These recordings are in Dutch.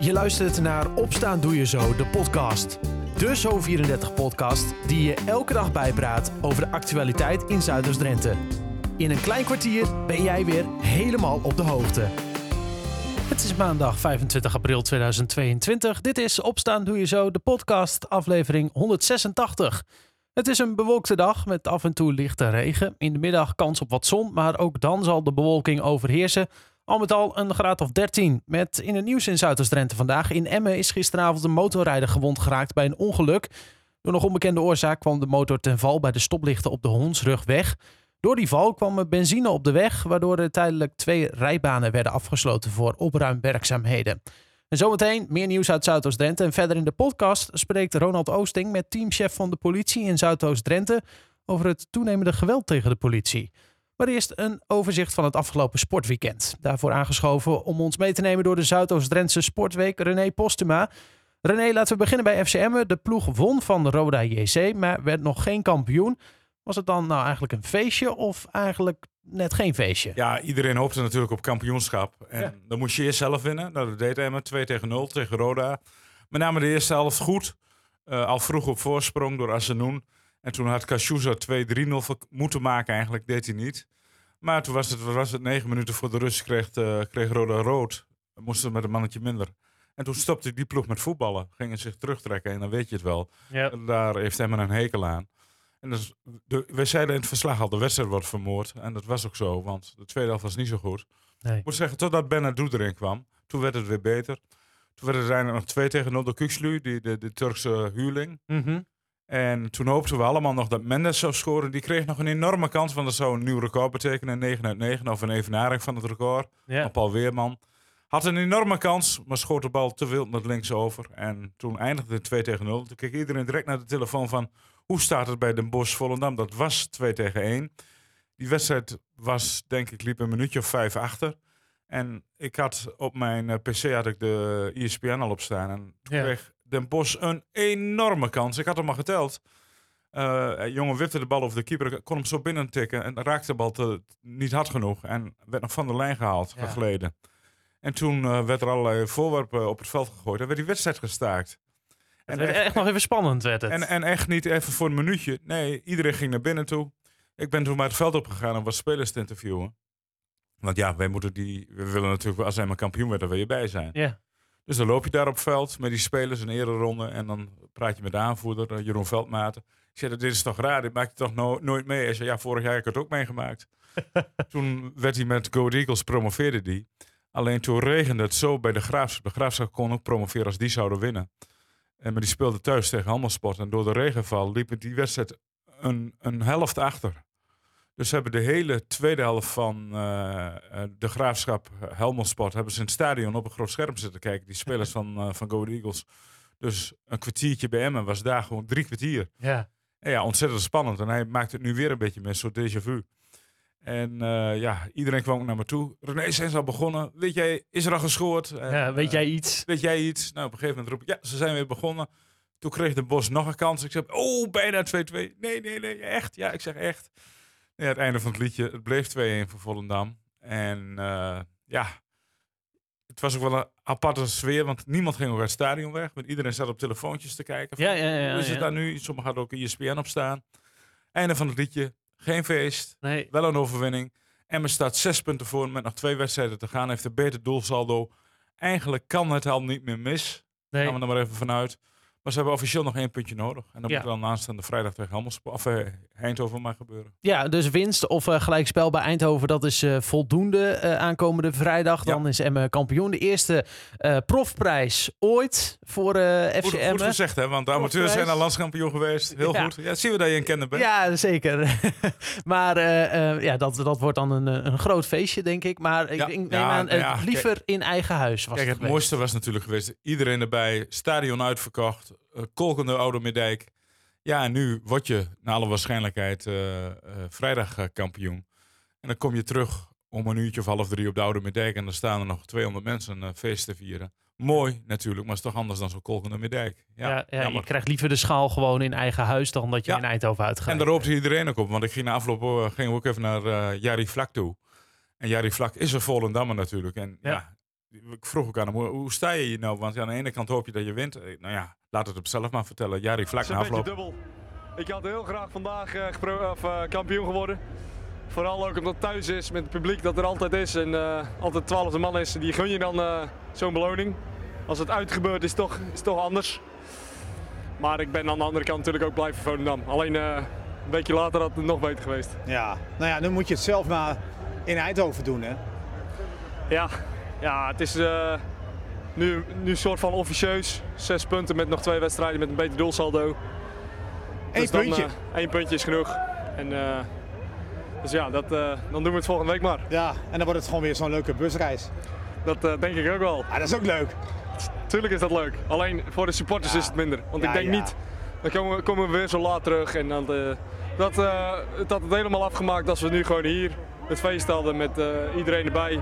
Je luistert naar Opstaan Doe Je Zo, de podcast. De Zo34-podcast die je elke dag bijpraat over de actualiteit in Zuiders-Drenthe. In een klein kwartier ben jij weer helemaal op de hoogte. Het is maandag 25 april 2022. Dit is Opstaan Doe Je Zo, de podcast, aflevering 186. Het is een bewolkte dag met af en toe lichte regen. In de middag kans op wat zon, maar ook dan zal de bewolking overheersen. Al met al een graad of 13. Met in het nieuws in Zuidoost-Drenthe vandaag. In Emmen is gisteravond een motorrijder gewond geraakt bij een ongeluk. Door nog onbekende oorzaak kwam de motor ten val bij de stoplichten op de Hondsrug weg. Door die val kwam er benzine op de weg, waardoor er tijdelijk twee rijbanen werden afgesloten voor opruimwerkzaamheden. En zometeen meer nieuws uit Zuidoost-Drenthe. En verder in de podcast spreekt Ronald Oosting met teamchef van de politie in Zuidoost-Drenthe over het toenemende geweld tegen de politie. Maar eerst een overzicht van het afgelopen sportweekend. Daarvoor aangeschoven om ons mee te nemen door de Zuidoost-Drentse Sportweek René Postuma. René, laten we beginnen bij FCM. De ploeg won van Roda JC, maar werd nog geen kampioen. Was het dan nou eigenlijk een feestje of eigenlijk net geen feestje? Ja, iedereen hoopte natuurlijk op kampioenschap. En Ja. dan moest je eerst zelf winnen. Nou, dat deed Emmen. 2 tegen 0 tegen Roda. Met name de eerste helft goed. Eh, al vroeg op voorsprong door Asenoen. En toen had Kashuza 2-3-0 ver- moeten maken. Eigenlijk deed hij niet. Maar toen was het, was het negen minuten voor de rust. Kreeg, eh, kreeg Roda rood. Moesten met een mannetje minder. En toen stopte die ploeg met voetballen. Gingen zich terugtrekken. En dan weet je het wel. Ja. Daar heeft Emmen een hekel aan. En dus de, we zeiden in het verslag al, de wedstrijd wordt vermoord. En dat was ook zo, want de tweede helft was niet zo goed. Nee. Ik moet zeggen, totdat Benadou erin kwam, toen werd het weer beter. Toen werd het uiteindelijk nog 2 tegen 0 door Kukslu, die, de, de Turkse huurling. Mhm. En toen hoopten we allemaal nog dat Mendes zou scoren. Die kreeg nog een enorme kans, want dat zou een nieuw record betekenen. 9 uit 9, of een evenaring van het record. Ja. Op Paul Weerman. Had een enorme kans, maar schoot de bal te wild met links over. En toen eindigde het 2 tegen 0. Toen keek iedereen direct naar de telefoon van... hoe staat het bij Den Bosch Volendam? Dat was 2 tegen 1. Die wedstrijd was, denk ik, liep een minuutje of vijf achter. En ik had op mijn eh, pc had ik de ESPN al op staan. En toen Ja. kreeg Den Bosch een enorme kans. Ik had hem al geteld. Eh, jongen wipte de bal over de keeper, kon hem zo binnen tikken en raakte de bal te, niet hard genoeg en werd nog van de lijn gehaald, Ja. gegleden. En toen eh, werd er allerlei voorwerpen op het veld gegooid en werd die wedstrijd gestaakt. Het En werd echt, echt nog even spannend, werd het. en, en echt niet even voor een minuutje. Nee, iedereen ging naar binnen toe. Ik ben toen maar het veld opgegaan om wat spelers te interviewen. Want ja, wij moeten die, we willen natuurlijk, als hij maar kampioen werd, dan wil je bij zijn. ja. Dus dan loop je daar op veld met die spelers, een ereronde. En dan praat je met de aanvoerder, eh, Jeroen Veldmaten. Ik zei, dit is toch raar, dit maak je toch no- nooit mee? Hij zei, ja, vorig jaar heb ik het ook meegemaakt. toen werd hij met Go Eagles, promoveerde die. Alleen toen regende het zo bij de Graafschap. De Graafschap kon ook promoveren als die zouden winnen. En maar die speelde thuis tegen Handelsport. En door de regenval liep die wedstrijd een, een helft achter. Dus ze hebben de hele tweede helft van eh, eh, de Graafschap eh, Helmond Sport... hebben ze in het stadion op een groot scherm zitten kijken. Die spelers van, van Go Eagles. Dus een kwartiertje bij Emmen was daar gewoon drie kwartier. ja. En ja, ontzettend spannend. En hij maakt het nu weer een beetje met een soort déjà vu. En ja, iedereen kwam ook naar me toe. René, zijn ze al begonnen? Weet jij, is er al gescoord? En, ja, weet jij iets? Weet jij iets? Nou, op een gegeven moment roep ik, ja, ze zijn weer begonnen. Toen kreeg de Bos nog een kans. Ik zeg, oh, bijna 2-2. Nee, nee, nee, echt? Ja, ik zeg echt. Ja, het einde van het liedje, het bleef 2-1 voor Volendam. En eh, ja, het was ook wel een aparte sfeer, want niemand ging uit het stadion weg. Want iedereen zat op telefoontjes te kijken. van, Ja, ja, ja. Hoe is het ja. daar nu? Sommigen hadden ook ESPN op staan. Einde van het liedje, geen feest, Nee. wel een overwinning. Emmen staat zes punten voor met nog twee wedstrijden te gaan. Heeft een beter doelsaldo. Eigenlijk kan het al niet meer mis. nee. Gaan we er maar even vanuit. Maar ze hebben officieel nog één puntje nodig. En dat Ja. moet dan aanstaande vrijdag tegen Helmond, of eh, Eindhoven maar gebeuren. Ja, dus winst of eh, gelijkspel bij Eindhoven, dat is eh, voldoende aankomende vrijdag. Ja. Dan is Emmen kampioen. De eerste profprijs ooit voor eh FC Goed, goed gezegd, hè? Want de amateurs zijn al landskampioen geweest. Heel Ja. goed. Ja, zien we dat je een kenner bent. Ja, zeker. maar ja, dat, dat wordt dan een, een groot feestje, denk ik. Maar ik denk- neem aan, kijk. liever in eigen huis was Kijk, het geweest. mooiste was natuurlijk geweest. Iedereen erbij. Stadion uitverkocht. Uh, kolkende Oude Middijk. Ja, en nu word je naar alle waarschijnlijkheid eh, eh, vrijdag eh, kampioen. En dan kom je terug om een uurtje of half drie op de Oude Middijk. En dan staan er nog 200 mensen een feest te vieren. Mooi natuurlijk, maar het is toch anders dan zo'n kolkende Middijk. Ja, Ja, ja, je krijgt liever de schaal gewoon in eigen huis dan dat je Ja. in Eindhoven uitgaat. En daar hoopte iedereen ook op. Want ik ging na afloop eh, we ook even naar eh Jari Vlak toe. En Jari Vlak is een Volendammer natuurlijk. En ja. Ik vroeg ook aan hem, hoe, sta je hier nou? Want aan de ene kant hoop je dat je wint. Eh, Nou ja, laat het op zelf maar vertellen. Jari, vlak Het is na een beetje afloop. dubbel. Ik had heel graag vandaag eh, of, eh, kampioen geworden. Vooral ook omdat het thuis is met het publiek dat er altijd is. En eh, altijd twaalfde man is. Die gun je dan eh, zo'n beloning. Als het uitgebeurt is het toch, is toch anders. Maar ik ben aan de andere kant natuurlijk ook blij voor Volendam. Alleen eh, een beetje later had het nog beter geweest. Ja, nou ja, dan moet je het zelf maar in Eindhoven doen, hè? Ja, ja het is eh, nu, nu een soort van officieus. Zes punten met nog twee wedstrijden met een beter doelsaldo. Eén Dus puntje. eh, één puntje is genoeg. En, eh, dus ja, dat, eh, dan doen we het volgende week maar. Ja, en dan wordt het gewoon weer zo'n leuke busreis. Dat eh, denk ik ook wel. Ah, dat is ook leuk. Tuurlijk is dat leuk. Alleen voor de supporters Ja. is het minder. Want Ja, ik denk ja. niet, dan komen we, komen we weer zo laat terug. En dan, eh, dat, eh, dat het helemaal afgemaakt als we nu gewoon hier het feest hadden met eh, iedereen erbij.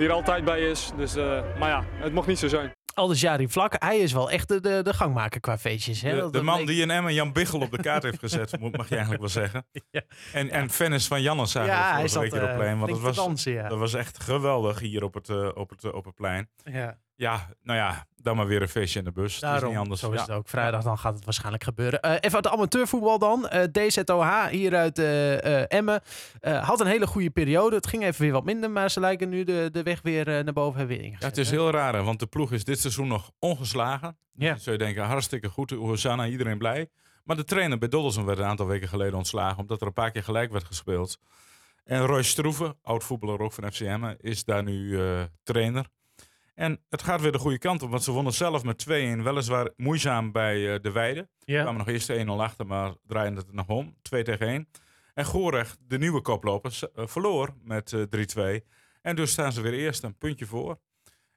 Die er altijd bij is. Dus, eh, maar ja, het mocht niet zo zijn. Aldus Jari Vlak, hij is wel echt de, de, de gangmaker qua feestjes. Hè? De, Dat- de dat man leek- die in Emmen Jan Biggel op de kaart heeft gezet, moet- mag je eigenlijk wel zeggen. Ja. En, en fan is van Jannes zagen Ja, hij zat op eh, plein. Want te was, dansen, ja. dat was echt geweldig hier op het, eh, op het, op het plein. ja. Ja, nou ja, dan maar weer een feestje in de bus. is niet anders. zo is Ja. het ook. Vrijdag dan gaat het waarschijnlijk gebeuren. Eh, even uit de amateurvoetbal dan. Eh, DZOH hier uit eh, eh, Emmen eh, had een hele goede periode. Het ging even weer wat minder, maar ze lijken nu de, de weg weer eh, naar boven hebben weer ingezet. Ja, het is hè? heel raar, want de ploeg is dit seizoen nog ongeslagen. Ja. Dan zou je denken, hartstikke goed, Hosanna, iedereen blij. Maar de trainer bij Doddelsen werd een aantal weken geleden ontslagen, omdat er een paar keer gelijk werd gespeeld. En Roy Stroeven, oud-voetballer ook van FCM, is daar nu eh, trainer. En het gaat weer de goede kant op, want ze wonnen zelf met 2-1, weliswaar moeizaam bij eh, De Weide. Ja. kwamen nog eerst 1-0 achter, maar draaiden het nog om. 2 tegen 1. En Gorecht, de nieuwe koploper, eh, verloor met eh, 3-2. En dus staan ze weer eerst een puntje voor.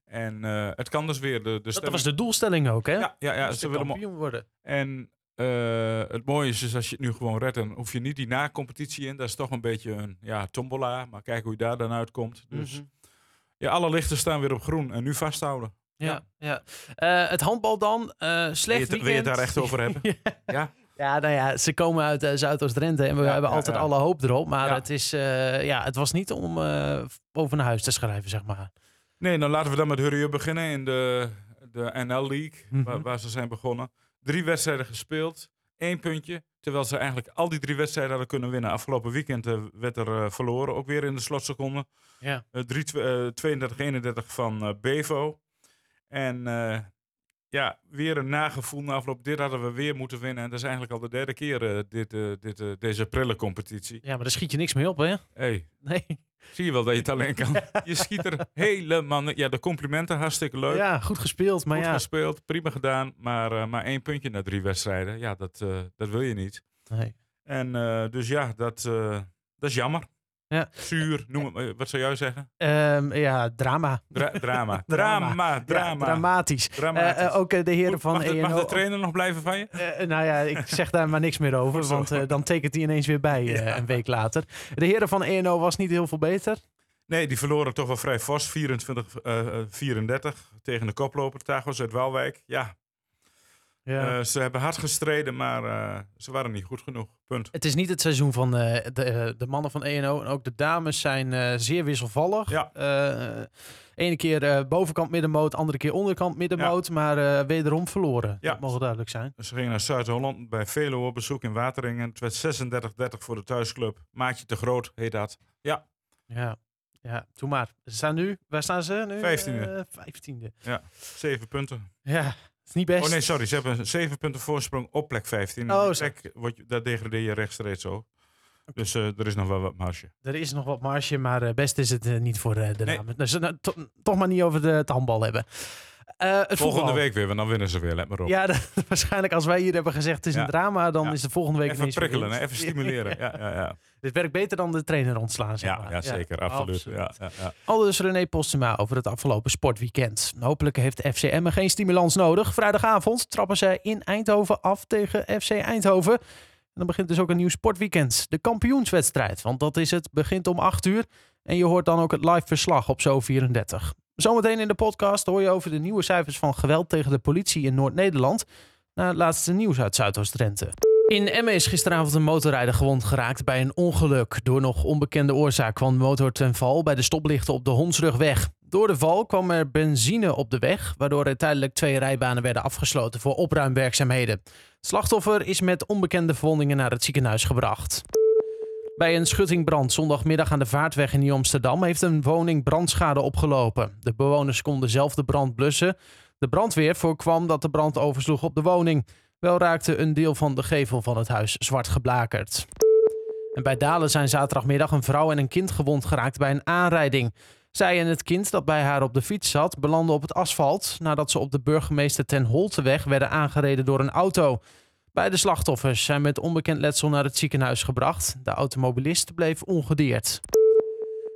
En eh, het kan dus weer de, de Dat, was de doelstelling ook, hè? Ja, ja, ja Dus ze willen kampioen worden. En eh, het mooie is als je het nu gewoon redt, dan hoef je niet die na-competitie in. Dat is toch een beetje een ja, tombola. Maar kijk hoe je daar dan uitkomt. Dus Mhm. Ja, alle lichten staan weer op groen. En nu vasthouden. Ja, ja. Eh, het handbal dan. eh slecht Wil je het- wil je het weekend. daar echt over hebben? ja. Ja. Ja, nou ja, ze komen uit eh, Zuidoost-Drenthe en we Ja, hebben ja, altijd ja. alle hoop erop. Maar Ja. het, is, eh, ja, het was niet om eh over naar huis te schrijven, zeg maar. Nee, dan laten we dan met Hurry Up beginnen in de, de NL League, Mhm. waar, waar ze zijn begonnen. Drie wedstrijden gespeeld, één puntje. Terwijl ze eigenlijk al die drie wedstrijden hadden kunnen winnen. Afgelopen weekend eh, werd er eh, verloren, ook weer in de slotseconde. Ja. Tw- eh, 32-31 van Bevo. En ja, weer een nagevoel na afloop. Dit hadden we weer moeten winnen. En dat is eigenlijk al de derde keer dit, dit, deze prille competitie. ja, maar daar schiet je niks mee op, hè? Hey, Nee. Zie je wel dat je het alleen kan. Je schiet er helemaal... Ja, de complimenten, hartstikke leuk. Ja, goed gespeeld, maar Goed ja. gespeeld, prima gedaan. Maar, eh, maar één puntje na drie wedstrijden. Ja, dat, eh, dat wil je niet. Nee. En eh, dus ja, dat, dat is jammer. Ja. Zuur, noem het, maar. wat zou jij zeggen? Ehm, ja, drama. Dra- drama. Drama. drama. Ja, Drama. dramatisch. Dramatisch. Eh, eh, ook eh, de heren van mag, de, mag ENO. de trainer nog blijven van je? Eh, nou ja, ik zeg daar maar niks meer over, want eh, dan tekent hij ineens weer bij eh, Ja. een week later. De heren van ENO was niet heel veel beter. Nee, die verloren toch wel vrij fors. 24, eh, eh, 34 tegen de koploper Tagos uit Waalwijk. Ja, Ja. eh, ze hebben hard gestreden, maar eh, ze waren niet goed genoeg. Punt. Het is niet het seizoen van eh, de, de mannen van ENO. En ook de dames zijn eh, zeer wisselvallig. Ja. Eh, ene keer eh, bovenkant middenmoot, andere keer onderkant middenmoot. Maar eh, wederom verloren. Ja. Dat mogen duidelijk zijn. Ze gingen naar Zuid-Holland bij Veluwe op bezoek in Wateringen. Het werd 36-30 voor de thuisclub. Maatje te groot heet dat. Ja, Ja, ja doe maar. Ze staan nu, waar staan ze nu? Vijftiende. Eh, vijftiende. zeven punten. Ja, is niet best. Oh nee, sorry. Ze hebben zeven punten voorsprong op plek 15. Oh, plek, je- daar degradeer je rechtstreeks ook. Dus eh, er is nog wel wat marge. Er is nog wat marge, maar eh, best is het eh, niet voor de Nee. dames. Dus nou, to- toch maar niet over de, het handbal hebben. Eh, het Volgende voetbal. week weer, want dan winnen ze weer. Let maar op. Ja, dat- waarschijnlijk als wij hier hebben gezegd het is Ja. een drama, dan Ja. is de volgende week even weer prikkelen, even stimuleren. Ja, ja, ja. Dit werkt beter dan de trainer ontslaan, zeg ja, maar. ja zeker. absoluut. Ja, ja. Al dus René Postuma over het afgelopen sportweekend. Hopelijk heeft FCM geen stimulans nodig. Vrijdagavond trappen ze in Eindhoven af tegen FC Eindhoven. En dan begint dus ook een nieuw sportweekend. De kampioenswedstrijd, want dat is het. Begint om 8 uur. En je hoort dan ook het live verslag op Zo 34. Zometeen in de podcast hoor je over de nieuwe cijfers van geweld tegen de politie in Noord-Nederland. Na het laatste nieuws uit Zuidoost-Drenthe. In Emmen is gisteravond een motorrijder gewond geraakt bij een ongeluk. Door nog onbekende oorzaak kwam de motor ten val bij de stoplichten op de Hondsrugweg. Door de val kwam er benzine op de weg, waardoor er tijdelijk twee rijbanen werden afgesloten voor opruimwerkzaamheden. Slachtoffer is met onbekende verwondingen naar het ziekenhuis gebracht. Bij een schuttingbrand zondagmiddag aan de Vaartweg in Nieuw-Amsterdam heeft een woning brandschade opgelopen. De bewoners konden zelf de brand blussen. De brandweer voorkwam dat de brand oversloeg op de woning. Wel raakte een deel van de gevel van het huis zwart geblakerd. En bij Dalen zijn zaterdagmiddag een vrouw en een kind gewond geraakt bij een aanrijding. Zij en het kind dat bij haar op de fiets zat belanden op het asfalt nadat ze op de burgemeester ten Holteweg werden aangereden door een auto. Beide slachtoffers zijn met onbekend letsel naar het ziekenhuis gebracht. De automobilist bleef ongedeerd.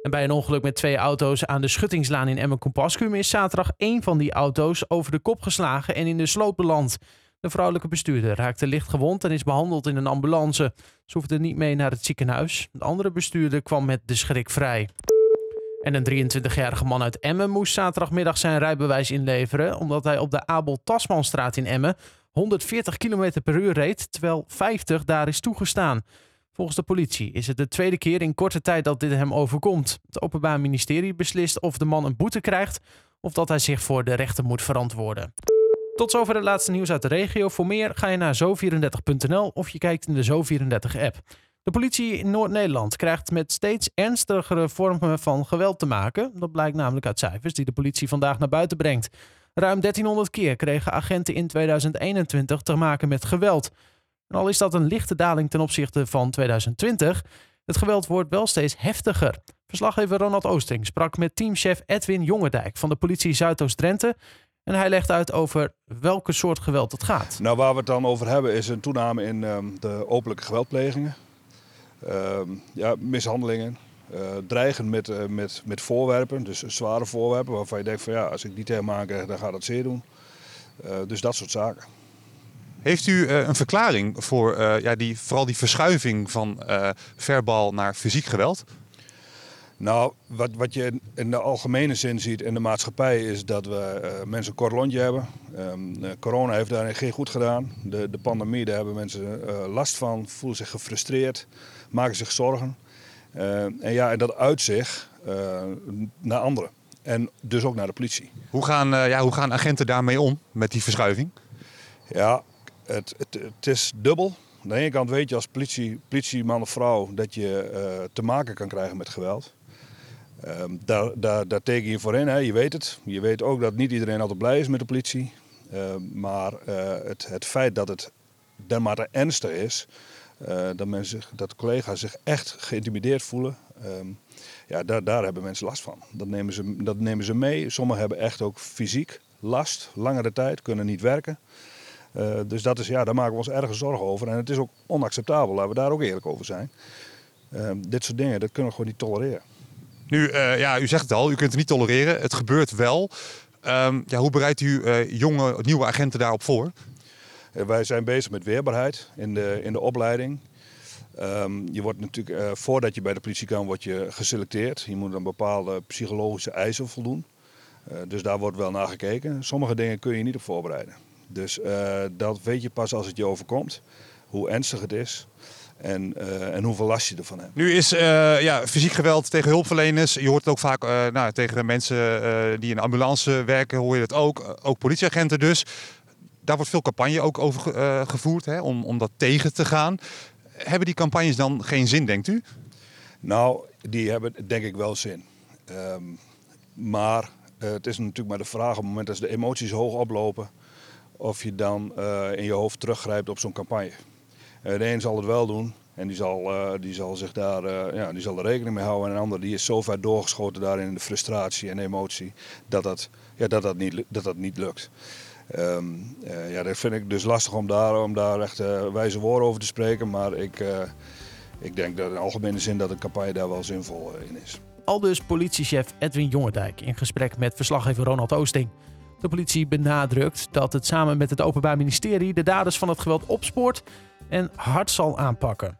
En bij een ongeluk met twee auto's aan de Schuttingslaan in Emmen-Compascuum is zaterdag één van die auto's over de kop geslagen en in de sloot beland. De vrouwelijke bestuurder raakte licht gewond en is behandeld in een ambulance. Ze hoefde niet mee naar het ziekenhuis. De andere bestuurder kwam met de schrik vrij. En een 23-jarige man uit Emmen moest zaterdagmiddag zijn rijbewijs inleveren... omdat hij op de Abel Tasmanstraat in Emmen 140 km per uur reed... terwijl 50 daar is toegestaan. Volgens de politie is het de tweede keer in korte tijd dat dit hem overkomt. Het Openbaar Ministerie beslist of de man een boete krijgt... of dat hij zich voor de rechter moet verantwoorden. Tot zover het laatste nieuws uit de regio. Voor meer ga je naar zo34.nl of je kijkt in de Zo34-app. De politie in Noord-Nederland krijgt met steeds ernstigere vormen van geweld te maken. Dat blijkt namelijk uit cijfers die de politie vandaag naar buiten brengt. Ruim 1300 keer kregen agenten in 2021 te maken met geweld. En al is dat een lichte daling ten opzichte van 2020, het geweld wordt wel steeds heftiger. Verslaggever Ronald Oosting sprak met teamchef Edwin Jongendijk van de politie Zuidoost-Drenthe. En hij legt uit over welke soort geweld het gaat. Nou, waar we het dan over hebben is een toename in um, de openlijke geweldplegingen. Ehm, ja, mishandelingen, dreigen met, uh, met, met voorwerpen, dus zware voorwerpen waarvan je denkt van ja, als ik die tegen me aankrijg, dan gaat dat zeer doen. Uh, dus dat soort zaken. Heeft u een verklaring voor ja, die, vooral die verschuiving van verbal naar fysiek geweld? Nou, wat, wat je in de algemene zin ziet in de maatschappij is dat we uh, mensen een kort lontje hebben. Um, uh, corona heeft daar geen goed gedaan. De, de pandemie, daar hebben mensen uh, last van, voelen zich gefrustreerd, maken zich zorgen. En ja, en dat uit zich naar anderen. En dus ook naar de politie. Hoe gaan, ja, hoe gaan agenten daarmee om, met die verschuiving? Ja, het, het, het is dubbel. Aan de ene kant weet je als politie, politieman of vrouw dat je te maken kan krijgen met geweld. Um, daar, daar, daar, teken je voor in, hè. je weet het. Je weet ook dat niet iedereen altijd blij is met de politie. Uh, maar uh, het, het, feit dat het dermate ernstig is, uh, dat, mensen, dat collega's zich echt geïntimideerd voelen, um, ja, daar, daar hebben mensen last van. Dat nemen, ze, dat nemen ze mee. Sommigen hebben echt ook fysiek last, langere tijd, kunnen niet werken. dus dat is, ja, daar maken we ons erg zorgen over. En het is ook onacceptabel, laten we daar ook eerlijk over zijn. Ehm, dit soort dingen, dat kunnen we gewoon niet tolereren. Nu, uh, ja, u zegt het al, u kunt het niet tolereren. Het gebeurt wel. Um, ja, hoe bereidt u jonge, nieuwe agenten daarop voor? Uh, wij zijn bezig met weerbaarheid in de, in de opleiding. Um, je wordt natuurlijk, voordat je bij de politie kan, word je geselecteerd. Je moet een bepaalde psychologische eisen voldoen. dus daar wordt wel naar gekeken. Sommige dingen kun je niet op voorbereiden. Dus dat weet je pas als het je overkomt. Hoe ernstig het is en, en hoeveel last je ervan hebt. Nu is ja, fysiek geweld tegen hulpverleners. Je hoort het ook vaak nou, tegen mensen die in ambulance werken, hoor je het ook. Ook politieagenten dus. Daar wordt veel campagne ook over gevoerd hè, om, om dat tegen te gaan. Hebben die campagnes dan geen zin, denkt u? Nou, die hebben denk ik wel zin. Um, maar het is natuurlijk maar de vraag op het moment dat de emoties hoog oplopen... of je dan in je hoofd teruggrijpt op zo'n campagne. Eh, de een zal het wel doen en die zal, die zal zich daar ja, die zal er rekening mee houden. En een ander die is zo ver doorgeschoten daarin in de frustratie en emotie dat dat, ja, dat, dat, niet, dat, dat niet lukt. Um, uh, ja, dat vind ik dus lastig om daar, om daar echt wijze woorden over te spreken. Maar ik, ik denk dat in algemene zin dat een campagne daar wel zinvol in is. Aldus politiechef Edwin Jongendijk in gesprek met verslaggever Ronald Oosting. De politie benadrukt dat het samen met het Openbaar Ministerie de daders van het geweld opspoort en hard zal aanpakken.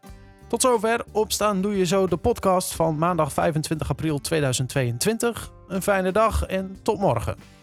Tot zover. Opstaan doe je zo de podcast van maandag 25 april 2022. Een fijne dag en tot morgen.